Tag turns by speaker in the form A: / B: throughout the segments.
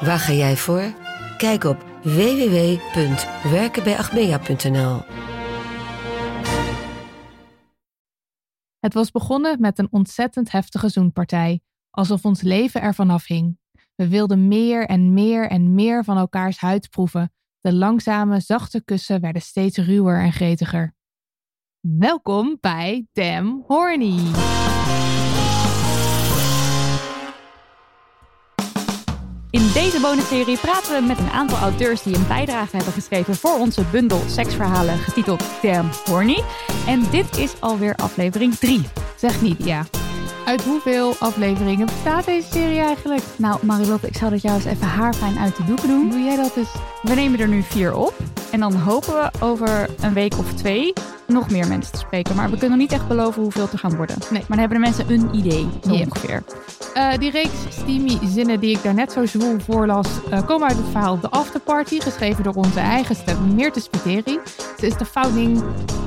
A: Waar ga jij voor? Kijk op www.werkenbijagmea.nl.
B: Het was begonnen met een ontzettend heftige zoenpartij, alsof ons leven ervan afhing. We wilden meer en meer en meer van elkaars huid proeven. De langzame, zachte kussen werden steeds ruwer en gretiger. Welkom bij Damn Horny.
C: Deze bonusserie praten we met een aantal auteurs die een bijdrage hebben geschreven voor onze bundel seksverhalen getiteld Damn Horny. En dit is alweer aflevering 3.
B: Zeg niet ja. Uit hoeveel afleveringen bestaat deze serie eigenlijk?
C: Nou, Marilotte, ik zou dat jou eens even haarfijn uit de doeken doen.
B: Doe jij dat eens?
C: We nemen er nu vier op. En dan hopen we over een week of twee nog meer mensen te spreken. Maar we kunnen niet echt beloven hoeveel er gaan worden.
B: Nee.
C: Maar dan hebben de mensen een idee, zo ongeveer.
B: Eh, die reeks steamy zinnen die ik daarnet zo zwoel voorlas, eh, komen uit het verhaal The Afterparty, geschreven door onze eigen stem Meerte Spiteri. Ze is de founding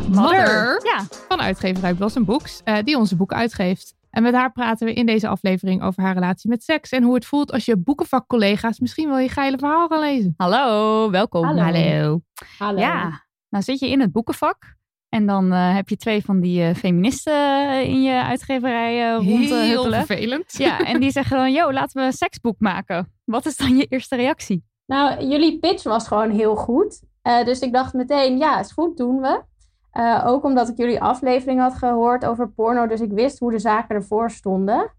B: mother
C: Ja,
B: van uitgeverij Blossom Books, eh, die onze boeken uitgeeft. En met haar praten we in deze aflevering over haar relatie met seks en hoe het voelt als je boekenvakcollega's misschien wel je geile verhaal gaan lezen.
C: hallo, welkom.
D: Hallo. Hallo.
C: Ja, nou zit je in het boekenvak. En dan eh, heb je twee van die eh, feministen eh, in je uitgeverij uh,
B: Heel
C: rondhuppelen.
B: vervelend.
C: Ja, en die zeggen dan, yo, laten we een seksboek maken. Wat is dan je eerste reactie?
D: Nou, jullie pitch was gewoon heel goed. Eh, dus ik dacht meteen, ja, is goed, doen we. Eh, ook omdat ik jullie aflevering had gehoord over porno, dus ik wist hoe de zaken ervoor stonden.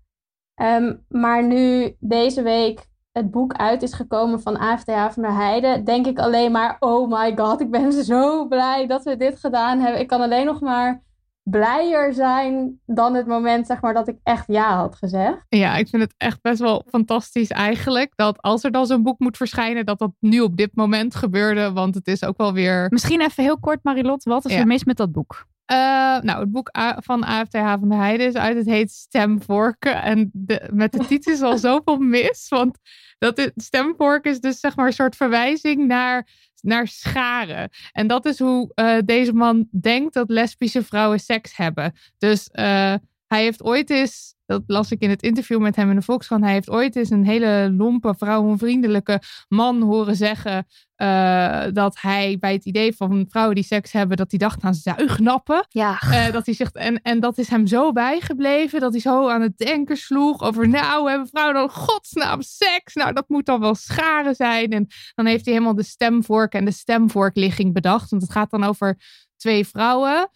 D: Ehm, maar nu deze week het boek uit is gekomen van AFTH van der Heijden, denk ik alleen maar, oh my god, ik ben zo blij dat we dit gedaan hebben. Ik kan alleen nog maar blijer zijn dan het moment, zeg maar, dat ik echt ja had gezegd.
B: Ja, ik vind het echt best wel fantastisch eigenlijk. Dat als er dan zo'n boek moet verschijnen, dat dat nu op dit moment gebeurde. Want het is ook wel weer...
C: Misschien even heel kort, Marilot, wat is
B: Ja.
C: er mis met dat boek?
B: Eh, nou, het boek A- van AFTH van der Heijden is uit. Het heet Stemvorken. En de, met de titel is al zoveel mis. Want dat is, Stemvorken is dus zeg maar een soort verwijzing naar, naar scharen. En dat is hoe eh, deze man denkt dat lesbische vrouwen seks hebben. Dus eh, hij heeft ooit eens, dat las ik in het interview met hem in de Volkskrant, hij heeft ooit eens een hele lompe, vrouwenvriendelijke man horen zeggen eh, dat hij bij het idee van vrouwen die seks hebben, dat hij dacht aan zuignappen.
C: Ja,
B: Eh, dat hij zegt, en, en dat is hem zo bijgebleven, dat hij zo aan het denken sloeg over, nou, hebben vrouwen dan godsnaam seks? Nou, dat moet dan wel scharen zijn. En dan heeft hij helemaal de stemvork en de stemvorkligging bedacht. Want het gaat dan over twee vrouwen,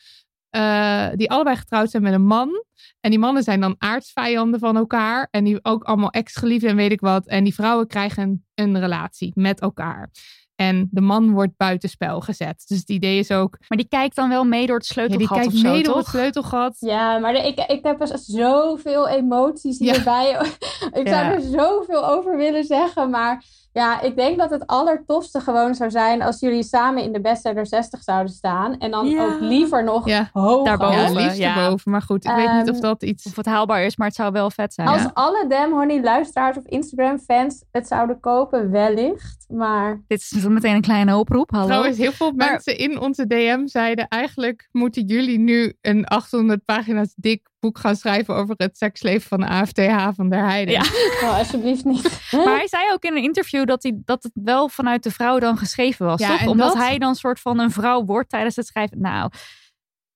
B: eh, die allebei getrouwd zijn met een man. En die mannen zijn dan aardsvijanden van elkaar. En die ook allemaal ex-geliefden en weet ik wat. En die vrouwen krijgen een relatie met elkaar. En de man wordt buitenspel gezet. Dus het idee is ook,
C: maar die kijkt dan wel mee door het
B: ja, die
C: sleutelgat
B: kijkt
C: of zo,
B: mee door het sleutelgat.
D: Ja, maar de- ik, ik heb dus zoveel emoties
B: Ja.
D: hierbij. ik zou
B: Ja.
D: er zoveel over willen zeggen. Maar ja, ik denk dat het allertofste gewoon zou zijn als jullie samen in de bestseller 60 zouden staan. En dan
C: Ja.
D: ook liever nog
B: Ja.
D: hoger.
C: Daarboven.
B: Ja,
C: Boven,
B: liefst
C: ja.
B: erboven. Maar goed, ik weet niet of
D: Ehm,
B: dat iets...
C: Of het haalbaar is, maar het zou wel vet zijn.
D: Als
C: Ja.
D: alle Damn Honey luisteraars of Instagram fans het zouden kopen, wellicht. Maar
C: Dit is meteen een kleine oproep, hallo.
B: Trouwens, heel veel
C: Maar-
B: mensen in onze DM zeiden eigenlijk moeten jullie nu een 800 pagina's dik boek gaan schrijven over het seksleven van de AFTH van der Heijden.
C: Ja.
D: oh, alsjeblieft niet.
C: Maar hij zei ook in een interview dat, hij, dat het wel vanuit de vrouw dan geschreven was,
B: Ja,
C: toch? Omdat
B: dat-
C: hij dan soort van een vrouw wordt tijdens het schrijven. Nou,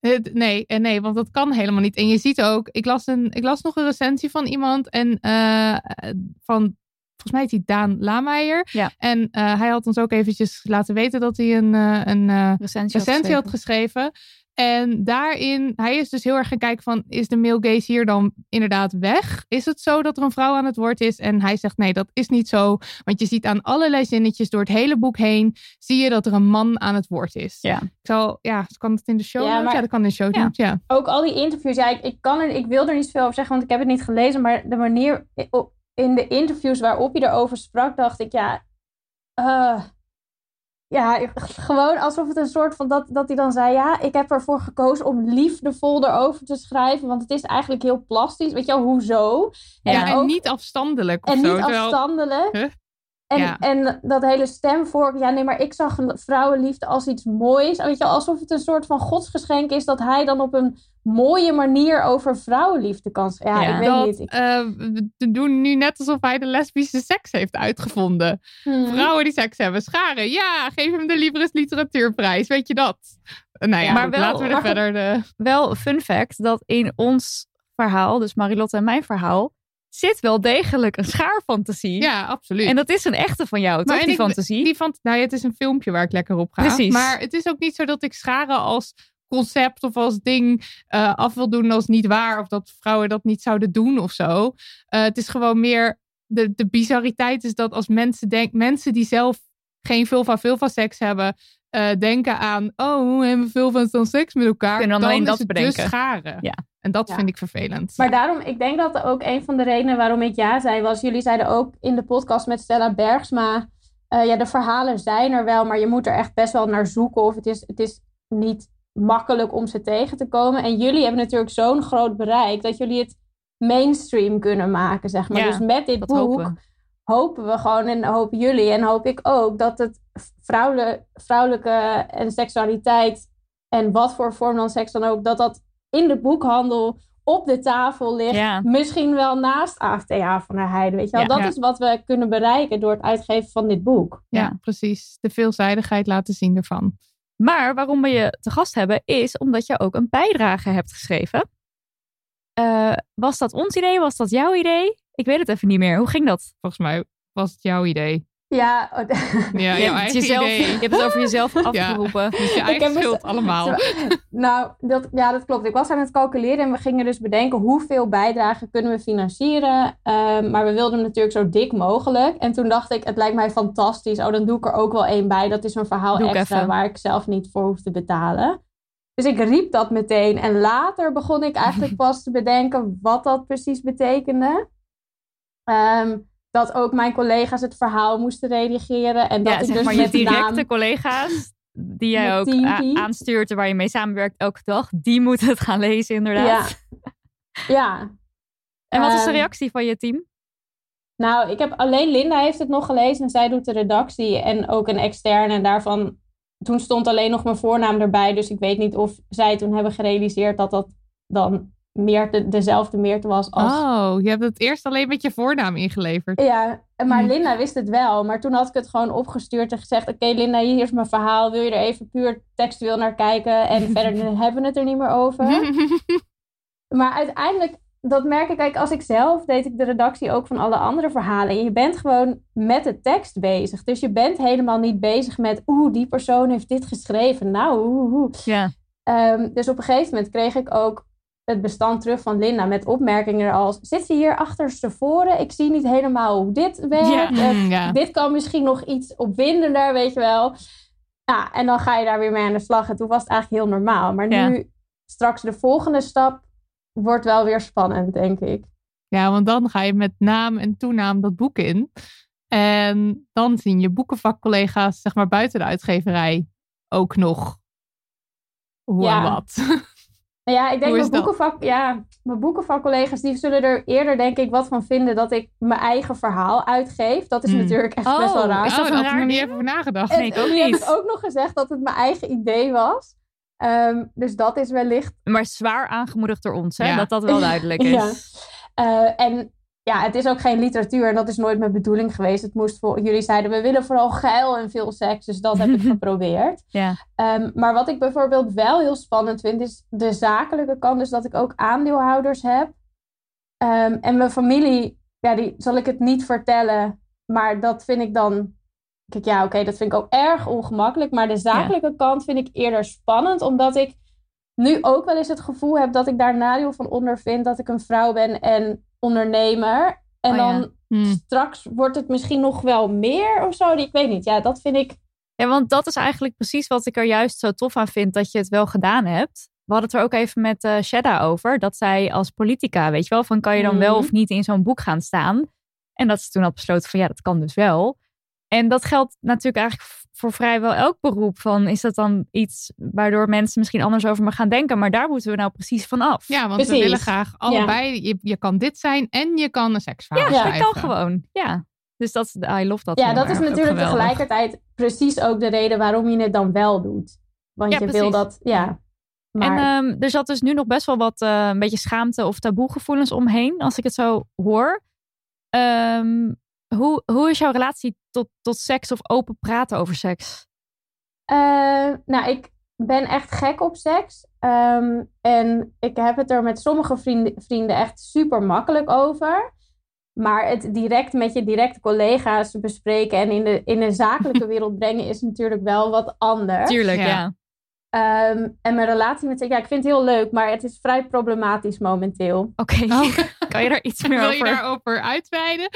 B: Het- Nee, en nee, want dat kan helemaal niet. En je ziet ook, ik las, een, ik las nog een recensie van iemand en eh, van volgens mij heet hij Daan Lameijer.
C: Ja.
B: En eh, hij had ons ook eventjes laten weten dat hij een, eh, een
C: Recensie,
B: recensie had geschreven. En daarin, hij is dus heel erg gaan kijken van, is de male gaze hier dan inderdaad weg? Is het zo dat er een vrouw aan het woord is? En hij zegt, nee, dat is niet zo. Want je ziet aan allerlei zinnetjes door het hele boek heen, zie je dat er een man aan het woord is.
C: Ja.
B: Ik zal, ja, kan het in de show
D: Ja,
B: notes?
D: maar-
B: Ja, dat kan in de show
C: Ja.
D: ook al die interviews, ja, ik, ik, kan er, ik wil er niet veel over zeggen, want ik heb het niet gelezen. Maar de manier o- in de interviews waarop hij erover sprak, dacht ik, ja, eh, ja, gewoon alsof het een soort van dat, dat hij dan zei, ja, ik heb ervoor gekozen om liefdevol erover te schrijven, want het is eigenlijk heel plastisch. Weet je wel, hoezo?
B: Ja,
D: En
B: en,
D: ook-
B: niet afstandelijk of
D: En
B: zo.
D: niet
B: terwijl-
D: afstandelijk.
B: Huh?
D: En,
B: Ja.
D: en dat hele stemvork, ja nee, maar ik zag vrouwenliefde als iets moois. Weet je, alsof het een soort van godsgeschenk is dat hij dan op een mooie manier over vrouwenliefde kan. Ja,
C: Ja.
D: ik weet
B: dat
D: niet. Ik,
B: eh, we doen nu net alsof hij de lesbische seks heeft uitgevonden.
D: Hmm.
B: Vrouwen die seks hebben, scharen. Ja, geef hem de Libris Literatuurprijs. Weet je dat? Eh, Nou ja,
C: Maar
B: goed,
C: wel-
B: laten we er verder de...
C: Wel fun fact dat in ons verhaal, dus Marilotte en mijn verhaal, zit wel degelijk een schaarfantasie.
B: Ja, absoluut.
C: En dat is een echte van jou, toch?
B: en
C: Die
B: ik-
C: fantasie.
B: Die van, nou ja, het is een filmpje waar ik lekker op ga.
C: Precies.
B: Maar het is ook niet zo dat ik scharen als concept of als ding eh, af wil doen als niet waar. Of dat vrouwen dat niet zouden doen of zo. Eh, het is gewoon meer, de, de bizarriteit is dat als mensen denken, mensen die zelf geen veel van veel van seks hebben, eh, denken aan, oh, hoe hebben we veel van dan seks met elkaar?
C: Kunnen dan
B: dan
C: alleen
B: is
C: dat
B: het
C: bedenken.
B: dus scharen.
C: Ja.
B: En dat
D: Ja.
B: vind ik vervelend.
D: Maar daarom, ik denk dat ook een van de redenen waarom ik ja zei, was jullie zeiden ook in de podcast met Stella Bergsma, eh, ja, de verhalen zijn er wel, maar je moet er echt best wel naar zoeken of het is, het is niet makkelijk om ze tegen te komen. En jullie hebben natuurlijk zo'n groot bereik dat jullie het mainstream kunnen maken, zeg maar.
C: Ja,
D: dus met dit boek
C: hopen we.
D: gewoon en hopen jullie en hoop ik ook dat het vrouwelijke, vrouwelijke en seksualiteit en wat voor vorm dan seks dan ook, dat dat in de boekhandel op de tafel ligt.
C: Ja.
D: Misschien wel naast AFTA van der Heide. Weet je wel?
C: Ja.
D: dat
B: Ja.
D: is wat we kunnen bereiken door het uitgeven van dit boek.
B: ja,
C: Ja.
B: precies. De veelzijdigheid laten zien ervan.
C: Maar waarom we je te gast hebben, is omdat je ook een bijdrage hebt geschreven. Eh, was dat ons idee? Was dat jouw idee? Ik weet het even niet meer. Hoe ging dat?
B: Volgens mij was het jouw idee.
D: Ja,
B: Ja,
C: je,
B: jouw
C: hebt
B: eigen
C: jezelf,
B: idee.
C: je hebt het over jezelf afgeroepen.
B: Dus je eigen
D: het-
B: schuld allemaal.
D: nou, dat, ja, dat klopt. Ik was aan het calculeren en we gingen dus bedenken hoeveel bijdragen kunnen we financieren. Ehm, maar we wilden hem natuurlijk zo dik mogelijk. En toen dacht ik, het lijkt mij fantastisch. Oh, dan doe ik er ook wel één bij. Dat is een verhaal
C: Doe
D: extra
C: even.
D: waar ik zelf niet voor hoef te betalen. Dus ik riep dat meteen. En later begon ik eigenlijk pas te bedenken wat dat precies betekende. Ehm, dat ook mijn collega's het verhaal moesten redigeren. En dat
C: Ja,
D: ik
C: zeg
D: dus
C: maar je
D: met
C: directe
D: naam...
C: collega's, die jij ook a- aanstuurt en waar je mee samenwerkt elke dag, die moeten het gaan lezen inderdaad.
D: Ja. ja,
C: En wat is de
D: Ehm,
C: reactie van je team?
D: Nou, ik heb alleen Linda heeft het nog gelezen en zij doet de redactie en ook een externe. En daarvan, toen stond alleen nog mijn voornaam erbij. Dus ik weet niet of zij toen hebben gerealiseerd dat dat dan Meerte, dezelfde Meerte was als...
B: Oh, je hebt het eerst alleen met je voornaam ingeleverd.
D: Ja, maar
B: Hm.
D: Linda wist het wel. Maar toen had ik het gewoon opgestuurd en gezegd... Oké Linda, hier is mijn verhaal. Wil je er even puur textueel naar kijken? En verder hebben we het er niet meer over. Maar uiteindelijk, dat merk ik, kijk, als ik zelf deed ik de redactie ook van alle andere verhalen. En je bent gewoon met de tekst bezig. Dus je bent helemaal niet bezig met, oeh, die persoon heeft dit geschreven. Nou, oeh, oeh.
C: Ja,
D: Ehm, dus op een gegeven moment kreeg ik ook het bestand terug van Linda met opmerkingen als, zit ze hier achterstevoren? Ik zie niet helemaal hoe dit werkt.
C: Ja.
D: Eh,
B: Mm, ja.
D: dit kan misschien nog iets opwindender, weet je wel. Ja, en dan ga je daar weer mee aan de slag. En toen was het eigenlijk heel normaal. Maar
C: Ja.
D: nu, straks de volgende stap, wordt wel weer spannend, denk ik.
B: Ja, want dan ga je met naam en toenaam dat boek in. En dan zien je boekenvakcollega's, zeg maar buiten de uitgeverij, ook nog hoe
D: Ja.
B: en wat.
D: Nou ja, ik denk
B: dat?
D: boekenvak, ja, mijn boekenvakcollega's die zullen er eerder denk ik wat van vinden dat ik mijn eigen verhaal uitgeef. Dat is
B: Hmm.
D: natuurlijk echt
C: Oh,
D: best wel raar.
C: is dat
B: oh,
C: een
B: daar had ik
C: raar
B: niet even over nagedacht.
C: Nee, ik ook niet.
D: het ook nog gezegd dat het mijn eigen idee was. Ehm, dus dat is wellicht
C: maar zwaar aangemoedigd door ons, hè?
B: Ja.
C: dat dat wel duidelijk is.
D: Ja. Eh, en ja, het is ook geen literatuur en dat is nooit mijn bedoeling geweest. Het moest voor, jullie zeiden, we willen vooral geil en veel seks, dus dat heb ik geprobeerd.
C: Ja.
D: Ehm, maar wat ik bijvoorbeeld wel heel spannend vind, is de zakelijke kant. Dus dat ik ook aandeelhouders heb. Ehm, en mijn familie, ja, die zal ik het niet vertellen maar dat vind ik dan. Kijk, ja, oké, dat vind ik ook erg ongemakkelijk. Maar de zakelijke kant vind ik eerder spannend, omdat ik nu ook wel eens het gevoel heb dat ik daar nadeel van ondervind dat ik een vrouw ben en ondernemer. En
C: Oh ja.
D: dan
B: Hmm.
D: straks wordt het misschien nog wel meer of zo. Ik weet niet. Ja, dat vind ik.
C: Ja, want dat is eigenlijk precies wat ik er juist zo tof aan vind dat je het wel gedaan hebt. We hadden het er ook even met Shedda over. Dat zij als politica, weet je wel, van kan je dan wel
D: Mhm.
C: of niet in zo'n boek gaan staan. En dat ze toen had besloten van ja, dat kan dus wel. En dat geldt natuurlijk eigenlijk voor vrijwel elk beroep. Van is dat dan iets waardoor mensen misschien anders over me gaan denken? Maar daar moeten we nou precies van af.
B: Ja, want we
D: Precies.
B: willen graag allebei. Je, je kan dit zijn en je kan een seksverhaal
C: Ja, dat
B: schrijven.
C: kan gewoon. Ja. Dus dat is, I love dat.
D: Ja, dat is natuurlijk tegelijkertijd precies ook de reden waarom je het dan wel doet. Want
C: Ja,
D: je
C: precies.
D: wil dat. Ja. Maar
C: En ehm, er zat dus nu nog best wel wat eh, een beetje schaamte of taboegevoelens omheen, als ik het zo hoor. Ehm, hoe, hoe is jouw relatie tot, tot seks of open praten over seks?
D: Eh, nou, ik ben echt gek op seks. Ehm, en ik heb het er met sommige vrienden, vrienden echt super makkelijk over. Maar het direct met je directe collega's bespreken en in de, in de zakelijke wereld brengen is natuurlijk wel wat anders.
C: Tuurlijk,
B: Ja.
C: ja.
D: Ehm, en mijn relatie met seks, ja, ik vind het heel leuk, maar het is vrij problematisch momenteel.
C: Oké,
B: Oh.
C: kan je daar iets meer
B: Wil je
C: over?
B: daarover uitweiden?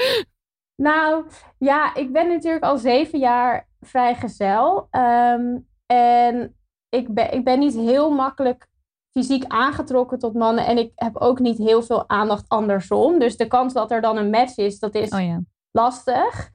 D: Nou, ja, ik ben natuurlijk al zeven jaar vrijgezel. Ehm en ik ben, ik ben niet heel makkelijk fysiek aangetrokken tot mannen. En ik heb ook niet heel veel aandacht andersom. Dus de kans dat er dan een match is, dat is
C: Oh ja.
D: lastig.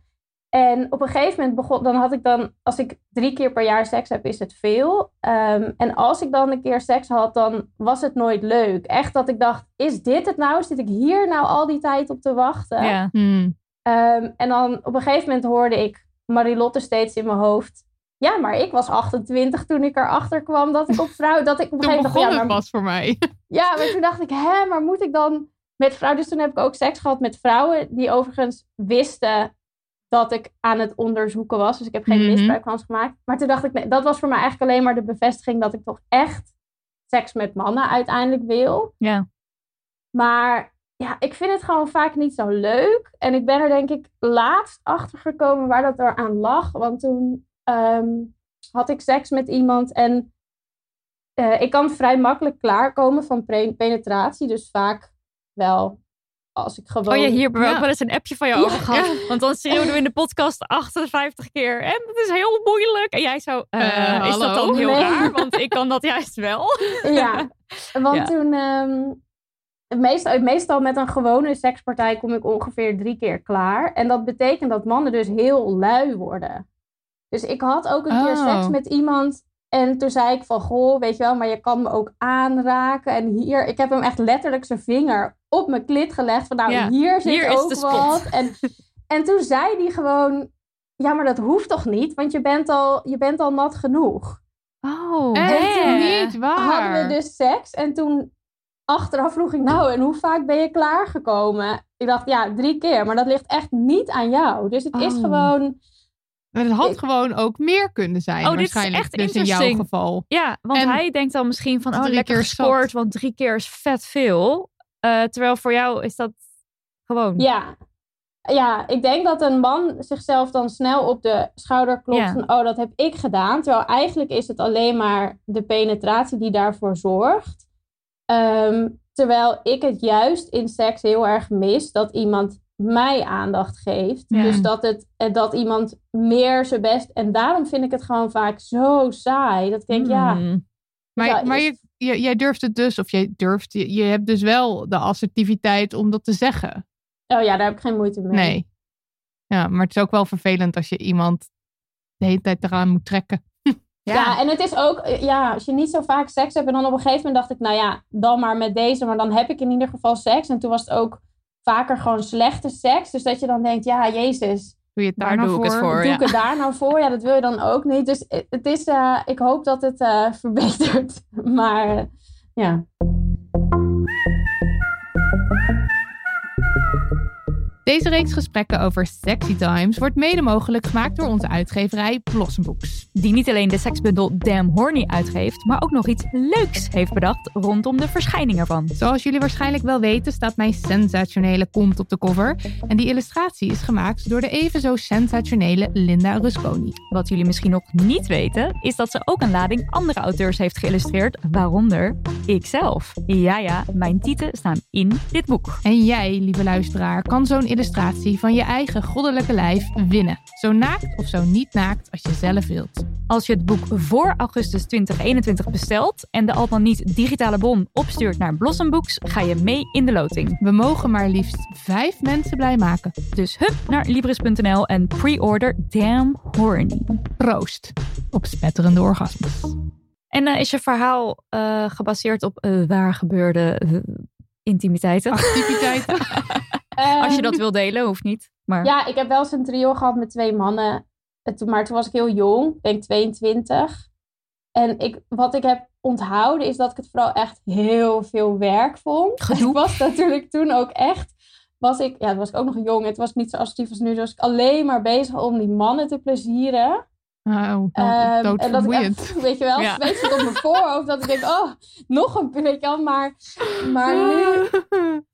D: En op een gegeven moment begon, dan had ik dan, als ik drie keer per jaar seks heb, is het veel. Ehm, en als ik dan een keer seks had, dan was het nooit leuk. Echt dat ik dacht, is dit het nou? Zit ik hier nou al die tijd op te wachten?
C: ja.
B: Hmm.
D: Ehm, en dan op een gegeven moment hoorde ik Marilotte steeds in mijn hoofd. Ja, maar ik was 28 toen ik erachter kwam dat ik op vrouw... Dat ik op een gegeven moment dacht, ja, maar,
B: pas voor mij.
D: ja, maar toen dacht ik, hè, maar moet ik dan met vrouwen... Dus toen heb ik ook seks gehad met vrouwen die overigens wisten dat ik aan het onderzoeken was. Dus ik heb geen
B: Mhm.
D: misbruik van ze gemaakt. Maar toen dacht ik, nee, dat was voor mij eigenlijk alleen maar de bevestiging dat ik toch echt seks met mannen uiteindelijk wil.
C: Ja.
D: Maar ja, ik vind het gewoon vaak niet zo leuk. En ik ben er denk ik laatst achter gekomen waar dat er aan lag. Want toen ehm, had ik seks met iemand en eh, ik kan vrij makkelijk klaarkomen van penetratie. Dus vaak wel als ik gewoon...
C: Oh ja, hier hebben we
B: Ja.
C: ook wel eens een appje van jou
D: Ja.
C: over gehad. Want dan schreeuwden we in de podcast 58 keer. En dat is heel moeilijk. En jij zo, eh,
B: Eh,
C: is dat dan heel
D: Nee.
C: raar? Want ik kan dat juist wel.
D: Ja, want
C: Ja.
D: toen... ehm, meestal, meestal met een gewone sekspartij kom ik ongeveer drie keer klaar. En dat betekent dat mannen dus heel lui worden. Dus ik had ook een keer
B: Oh.
D: seks met iemand... En toen zei ik van, goh, weet je wel, maar je kan me ook aanraken. En hier, ik heb hem echt letterlijk zijn vinger op mijn klit gelegd. Van nou,
C: Ja,
D: hier zit
C: hier
D: ook wat. En, en toen zei hij gewoon, ja, maar dat hoeft toch niet? Want je bent al, je bent al nat genoeg.
C: Oh,
B: niet waar.
D: Hadden we dus seks. En toen achteraf vroeg ik, nou, en hoe vaak ben je klaargekomen? Ik dacht, ja, drie keer. Maar dat ligt echt niet aan jou. Dus het is
B: Oh.
D: gewoon...
B: Maar het had
D: Ik-
B: gewoon ook meer kunnen zijn.
C: Oh, dit is
B: waarschijnlijk.
C: echt
B: dus in jouw geval.
C: Ja, want
B: En
C: hij denkt dan misschien van, oh,
B: drie
C: lekker
B: keer
C: gescoord, want drie keer is vet veel. Eh, terwijl voor jou is dat gewoon.
D: Ja. Ja, ik denk dat een man zichzelf dan snel op de schouder klopt
C: Ja.
D: van, oh, dat heb ik gedaan. Terwijl eigenlijk is het alleen maar de penetratie die daarvoor zorgt. Ehm, terwijl ik het juist in seks heel erg mis dat iemand mij aandacht geeft.
C: Ja.
D: Dus dat, het, eh, dat iemand meer zijn best... En daarom vind ik het gewoon vaak zo saai. Dat ik denk, ja...
C: Hmm.
B: Maar,
D: Ja,
B: maar je, je- jij durft het dus, of jij durft, je, je hebt dus wel de assertiviteit om dat te zeggen.
D: Oh ja, daar heb ik geen moeite mee.
B: Nee. Ja, maar het is ook wel vervelend als je iemand de hele tijd eraan moet trekken.
D: Ja. en het is ook, eh, ja, als je niet zo vaak seks hebt. En dan op een gegeven moment dacht ik, nou ja, dan maar met deze. Maar dan heb ik in ieder geval seks. En toen was het ook vaker gewoon slechte seks. Dus dat je dan denkt, ja, jezus,
B: Doe je het daar,
C: Daar
B: nou
C: doe ik
B: voor?
C: het voor.
D: doe
C: ja.
D: ik het daar nou voor? Ja, dat wil je dan ook niet. Dus eh, het is, eh, ik hoop dat het eh, verbetert. Maar ja.
B: Deze reeks gesprekken over sexy times wordt mede mogelijk gemaakt door onze uitgeverij Blossom Books.
C: Die niet alleen de seksbundel Damn Horny uitgeeft, maar ook nog iets leuks heeft bedacht rondom de verschijning ervan.
B: Zoals jullie waarschijnlijk wel weten staat mijn sensationele kont op de cover. En die illustratie is gemaakt door de even zo sensationele Linda Rusconi.
C: Wat jullie misschien nog niet weten, is dat ze ook een lading andere auteurs heeft geïllustreerd, waaronder ikzelf. Ja, ja, mijn tieten staan in dit boek.
B: En jij, lieve luisteraar, kan zo'n illustratie van je eigen goddelijke lijf winnen. Zo naakt of zo niet naakt als je zelf wilt.
C: Als je het boek voor augustus 2021 bestelt en de al dan niet digitale bon opstuurt naar Blossom Books, ga je mee in de loting.
B: We mogen maar liefst vijf mensen blij maken.
C: Dus hup naar Libris.nl en pre-order Damn Horny.
B: Proost op spetterende orgasmes.
C: En uh, is je verhaal uh, gebaseerd op uh, waar gebeurde intimiteiten?
B: Activiteiten.
C: Als je dat wil delen, hoeft niet. Maar...
D: Ja, ik heb wel eens een trio gehad met twee mannen. Maar toen was ik heel jong, ik denk 22. En ik, wat ik heb onthouden is dat ik het vooral echt heel veel werk vond.
C: Gedoe.
D: Ik was natuurlijk toen ook echt, was ik, ja, toen was ik ook nog jong. Het was niet zo assertief als nu. Dus was ik alleen maar bezig om die mannen te plezieren.
B: Oh,
D: Um, en dat ik echt, weet je wel,
C: Ja.
D: zweet zit op mijn voorhoofd. Dat ik denk, oh, nog een, weet je wel. Maar, maar nu,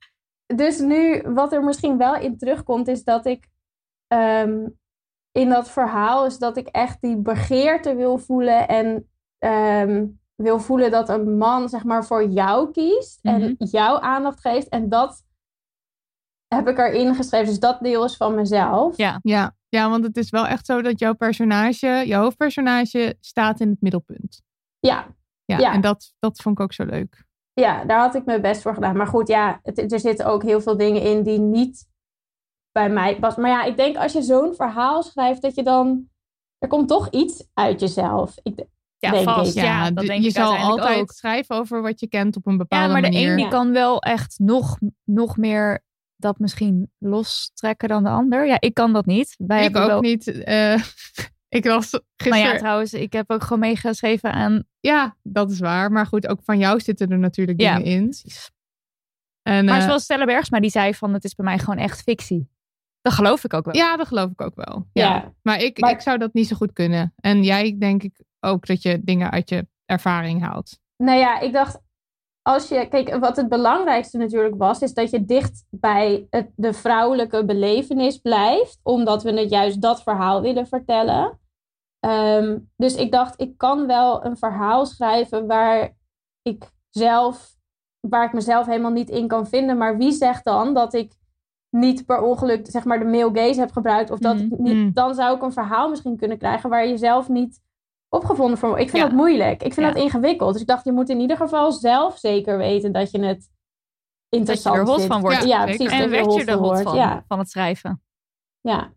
D: dus nu, wat er misschien wel in terugkomt, is dat ik ehm, in dat verhaal is dat ik echt die begeerte wil voelen en ehm, wil voelen dat een man zeg maar voor jou kiest en jouw aandacht geeft. En dat heb ik erin geschreven. Dus dat deel is van mezelf.
C: Ja.
B: Ja, ja, want het is wel echt zo dat jouw personage, jouw hoofdpersonage, staat in het middelpunt.
D: Ja,
B: Ja,
D: Ja.
B: en dat, dat vond ik ook zo leuk.
D: Ja, daar had ik mijn best voor gedaan. Maar goed, ja, het- er zitten ook heel veel dingen in die niet bij mij passen. Maar ja, ik denk als je zo'n verhaal schrijft, dat je dan... Er komt toch iets uit jezelf. Ik,
C: Ja,
D: denk
C: vast.
D: ik.
C: Ja,
B: d-
C: dat denk
B: je
C: ik
B: zal altijd
C: ook.
B: schrijven over wat je kent op een bepaalde
C: Ja, maar de
B: manier.
C: een die
D: Ja.
C: kan wel echt nog, nog meer dat misschien lostrekken dan de ander. Ja, ik kan dat niet. Wij
B: ik ook
C: wel...
B: niet. eh, ik was
C: Maar
B: gisteren...
C: ja,
B: ja,
C: trouwens, ik heb ook gewoon meegeschreven aan...
B: dat is waar. Maar goed, ook van jou zitten er natuurlijk
C: Ja,
B: dingen in.
C: precies.
B: En,
C: Maar
B: eh,
C: zoals Stella Bergsma, die zei van het is bij mij gewoon echt fictie. Dat geloof ik ook wel.
B: ja, dat geloof ik ook wel. Ja.
D: ja.
B: Maar, ik,
D: Maar-
B: ik zou dat niet zo goed kunnen. En jij denk ik ook dat je dingen uit je ervaring haalt.
D: Nou ja, ik dacht, als je, kijk, wat het belangrijkste natuurlijk was, is dat je dicht bij het, de vrouwelijke belevenis blijft, omdat we het juist dat verhaal willen vertellen. Ehm, dus ik dacht, ik kan wel een verhaal schrijven waar ik zelf, waar ik mezelf helemaal niet in kan vinden, maar wie zegt dan dat ik niet per ongeluk, zeg maar, de male gaze heb gebruikt, of dat
C: Mhm.
D: niet,
B: Mm.
D: dan zou ik een verhaal misschien kunnen krijgen waar je zelf niet opgevonden voor. Ik vind
C: Ja.
D: dat moeilijk. Ik vind
C: Ja.
D: dat ingewikkeld. Dus ik dacht, je moet in ieder geval zelf zeker weten dat je het
C: Dat je
D: interessant
C: er hot
D: vindt.
C: van wordt.
B: Ja,
D: precies.
C: En
D: dat
C: werd je er
D: van
C: hot van,
D: Ja,
C: van het schrijven?
D: ja.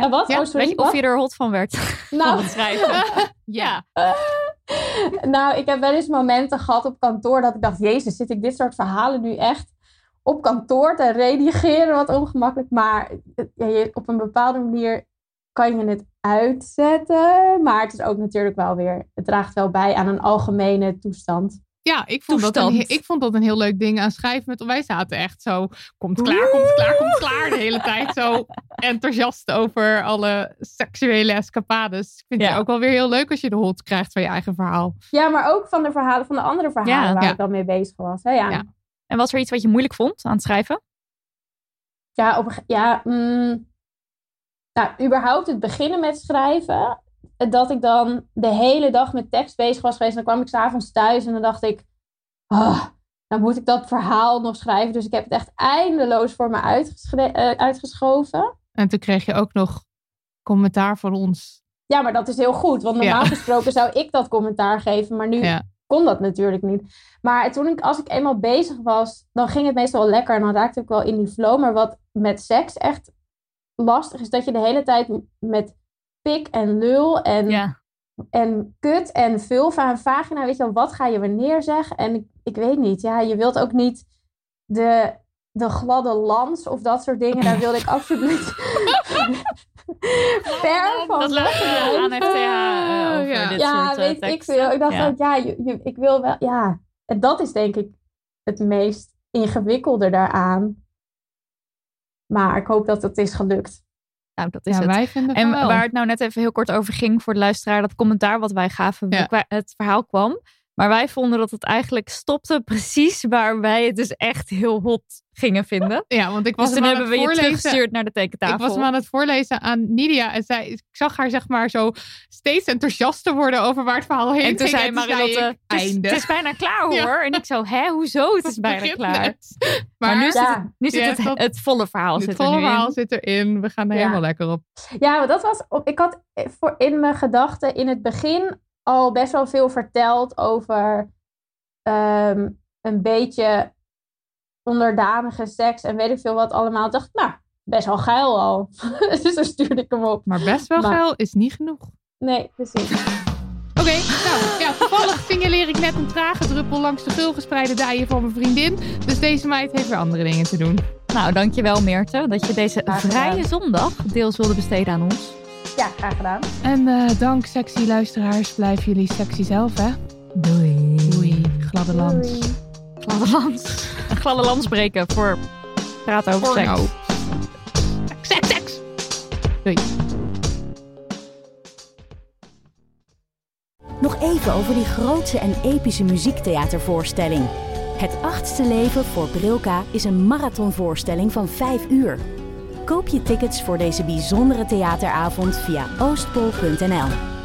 C: Ja.
D: Wat?
B: Ja,
D: oh, sorry.
C: Weet je of je er hot van werd van
D: Nou,
C: het schrijven? ja.
D: nou, ik heb wel eens momenten gehad op kantoor dat ik dacht, jezus, zit ik dit soort verhalen nu echt op kantoor te redigeren? Wat ongemakkelijk. Maar ja, je, op een bepaalde manier kan je het uitzetten. Maar het is ook natuurlijk wel weer, het draagt wel bij aan een algemene toestand.
B: Ja, ik vond, dat een, ik vond dat een heel leuk ding aan schrijven. Met, wij zaten echt zo, komt klaar, komt klaar, komt klaar. De hele tijd zo enthousiast over alle seksuele escapades. Ik vind
C: Ja.
B: het ook wel weer heel leuk als je de hot krijgt van je eigen verhaal.
D: Ja, maar ook van de verhalen, van de andere verhalen
C: Ja,
D: waar
B: ja.
D: ik dan mee bezig was. Hè? Ja.
B: Ja.
C: En was er iets wat je moeilijk vond aan het schrijven?
D: Ja, op, ja mm, nou, überhaupt het beginnen met schrijven. Dat ik dan de hele dag met tekst bezig was geweest. En dan kwam ik s'avonds thuis en dan dacht ik... ah, dan moet ik dat verhaal nog schrijven. Dus ik heb het echt eindeloos voor me eh, uitgeschoven.
B: En toen kreeg je ook nog commentaar van ons.
D: Ja, maar dat is heel goed. Want normaal
B: Ja.
D: gesproken zou ik dat commentaar geven. Maar nu
B: Ja.
D: kon dat natuurlijk niet. Maar toen ik, als ik eenmaal bezig was, dan ging het meestal wel lekker. En dan raakte ik wel in die flow. Maar wat met seks echt lastig is, dat je de hele tijd met pik en lul en,
C: Ja.
D: en kut en vulva en vagina, weet je wel, wat ga je wanneer zeggen? En ik, ik weet niet, ja, je wilt ook niet de, de gladde lans of dat soort dingen. Daar wilde ik absoluut ver van
C: Dat aan FTH eh, over
B: Ja.
C: dit
D: ja,
C: soort eh,
D: weet ik veel. Ik dacht
C: Ja.
D: ook, ja, je, je- ik wil wel, ja. En dat is denk ik het meest ingewikkelde daaraan. Maar ik hoop dat het is gelukt.
C: Nou, dat is
B: Ja,
C: het.
B: wij vinden
C: En
B: wel.
C: waar het nou net even heel kort over ging voor de luisteraar, dat commentaar wat wij gaven,
B: Ja.
C: het verhaal kwam. Maar wij vonden dat het eigenlijk stopte precies waar wij het dus echt heel hot gingen vinden.
B: Ja, want ik was
C: Dus toen
B: hem aan
C: hebben we
B: het
C: je
B: voorlezen.
C: teruggestuurd naar de tekentafel.
B: Ik was hem aan het voorlezen aan Nidia. En zij, ik zag haar zeg maar zo steeds enthousiaster worden over waar het verhaal heen
C: en toen
B: ging.
C: zei Marilotte, het is, het is bijna klaar hoor.
B: Ja.
C: En ik zo, hè, hoezo? Het is bijna klaar.
B: net.
C: Maar,
B: Maar,
C: nu zit, het, nu zit
B: Ja,
C: het,
B: dat-
C: het volle verhaal
B: het
C: zit er
B: volle
C: nu in.
B: verhaal zit erin. We gaan er
D: Ja.
B: helemaal lekker op.
D: Ja, maar dat was. op- Ik had voor in mijn gedachten in het begin al best wel veel verteld over ehm, een beetje onderdanige seks en weet ik veel wat allemaal. Ik dacht, nou, best wel geil al. dus dan stuurde ik hem op.
B: Maar best wel
D: Maar-
B: geil is niet genoeg.
D: Nee, precies.
B: Oké, nou ja, toevallig signaleer ik net een trage druppel langs de veelgespreide dijen van mijn vriendin. Dus deze meid heeft weer andere dingen te doen.
C: Nou, dankjewel Meerte dat je deze vrije zondag deels wilde besteden aan ons.
D: Ja, graag gedaan.
B: En eh, dank sexy luisteraars. Blijven jullie sexy zelf, hè?
C: Doei.
B: Doei, gladde lans.
C: Gladde lans. Een gladde lans breken voor praten over seks.
B: Porno. Seks, seks. Doei.
E: Nog even over die grootse en epische muziektheatervoorstelling. Het achtste leven voor Brilka is een marathonvoorstelling van 5 uur. Koop je tickets voor deze bijzondere theateravond via oostpol.nl.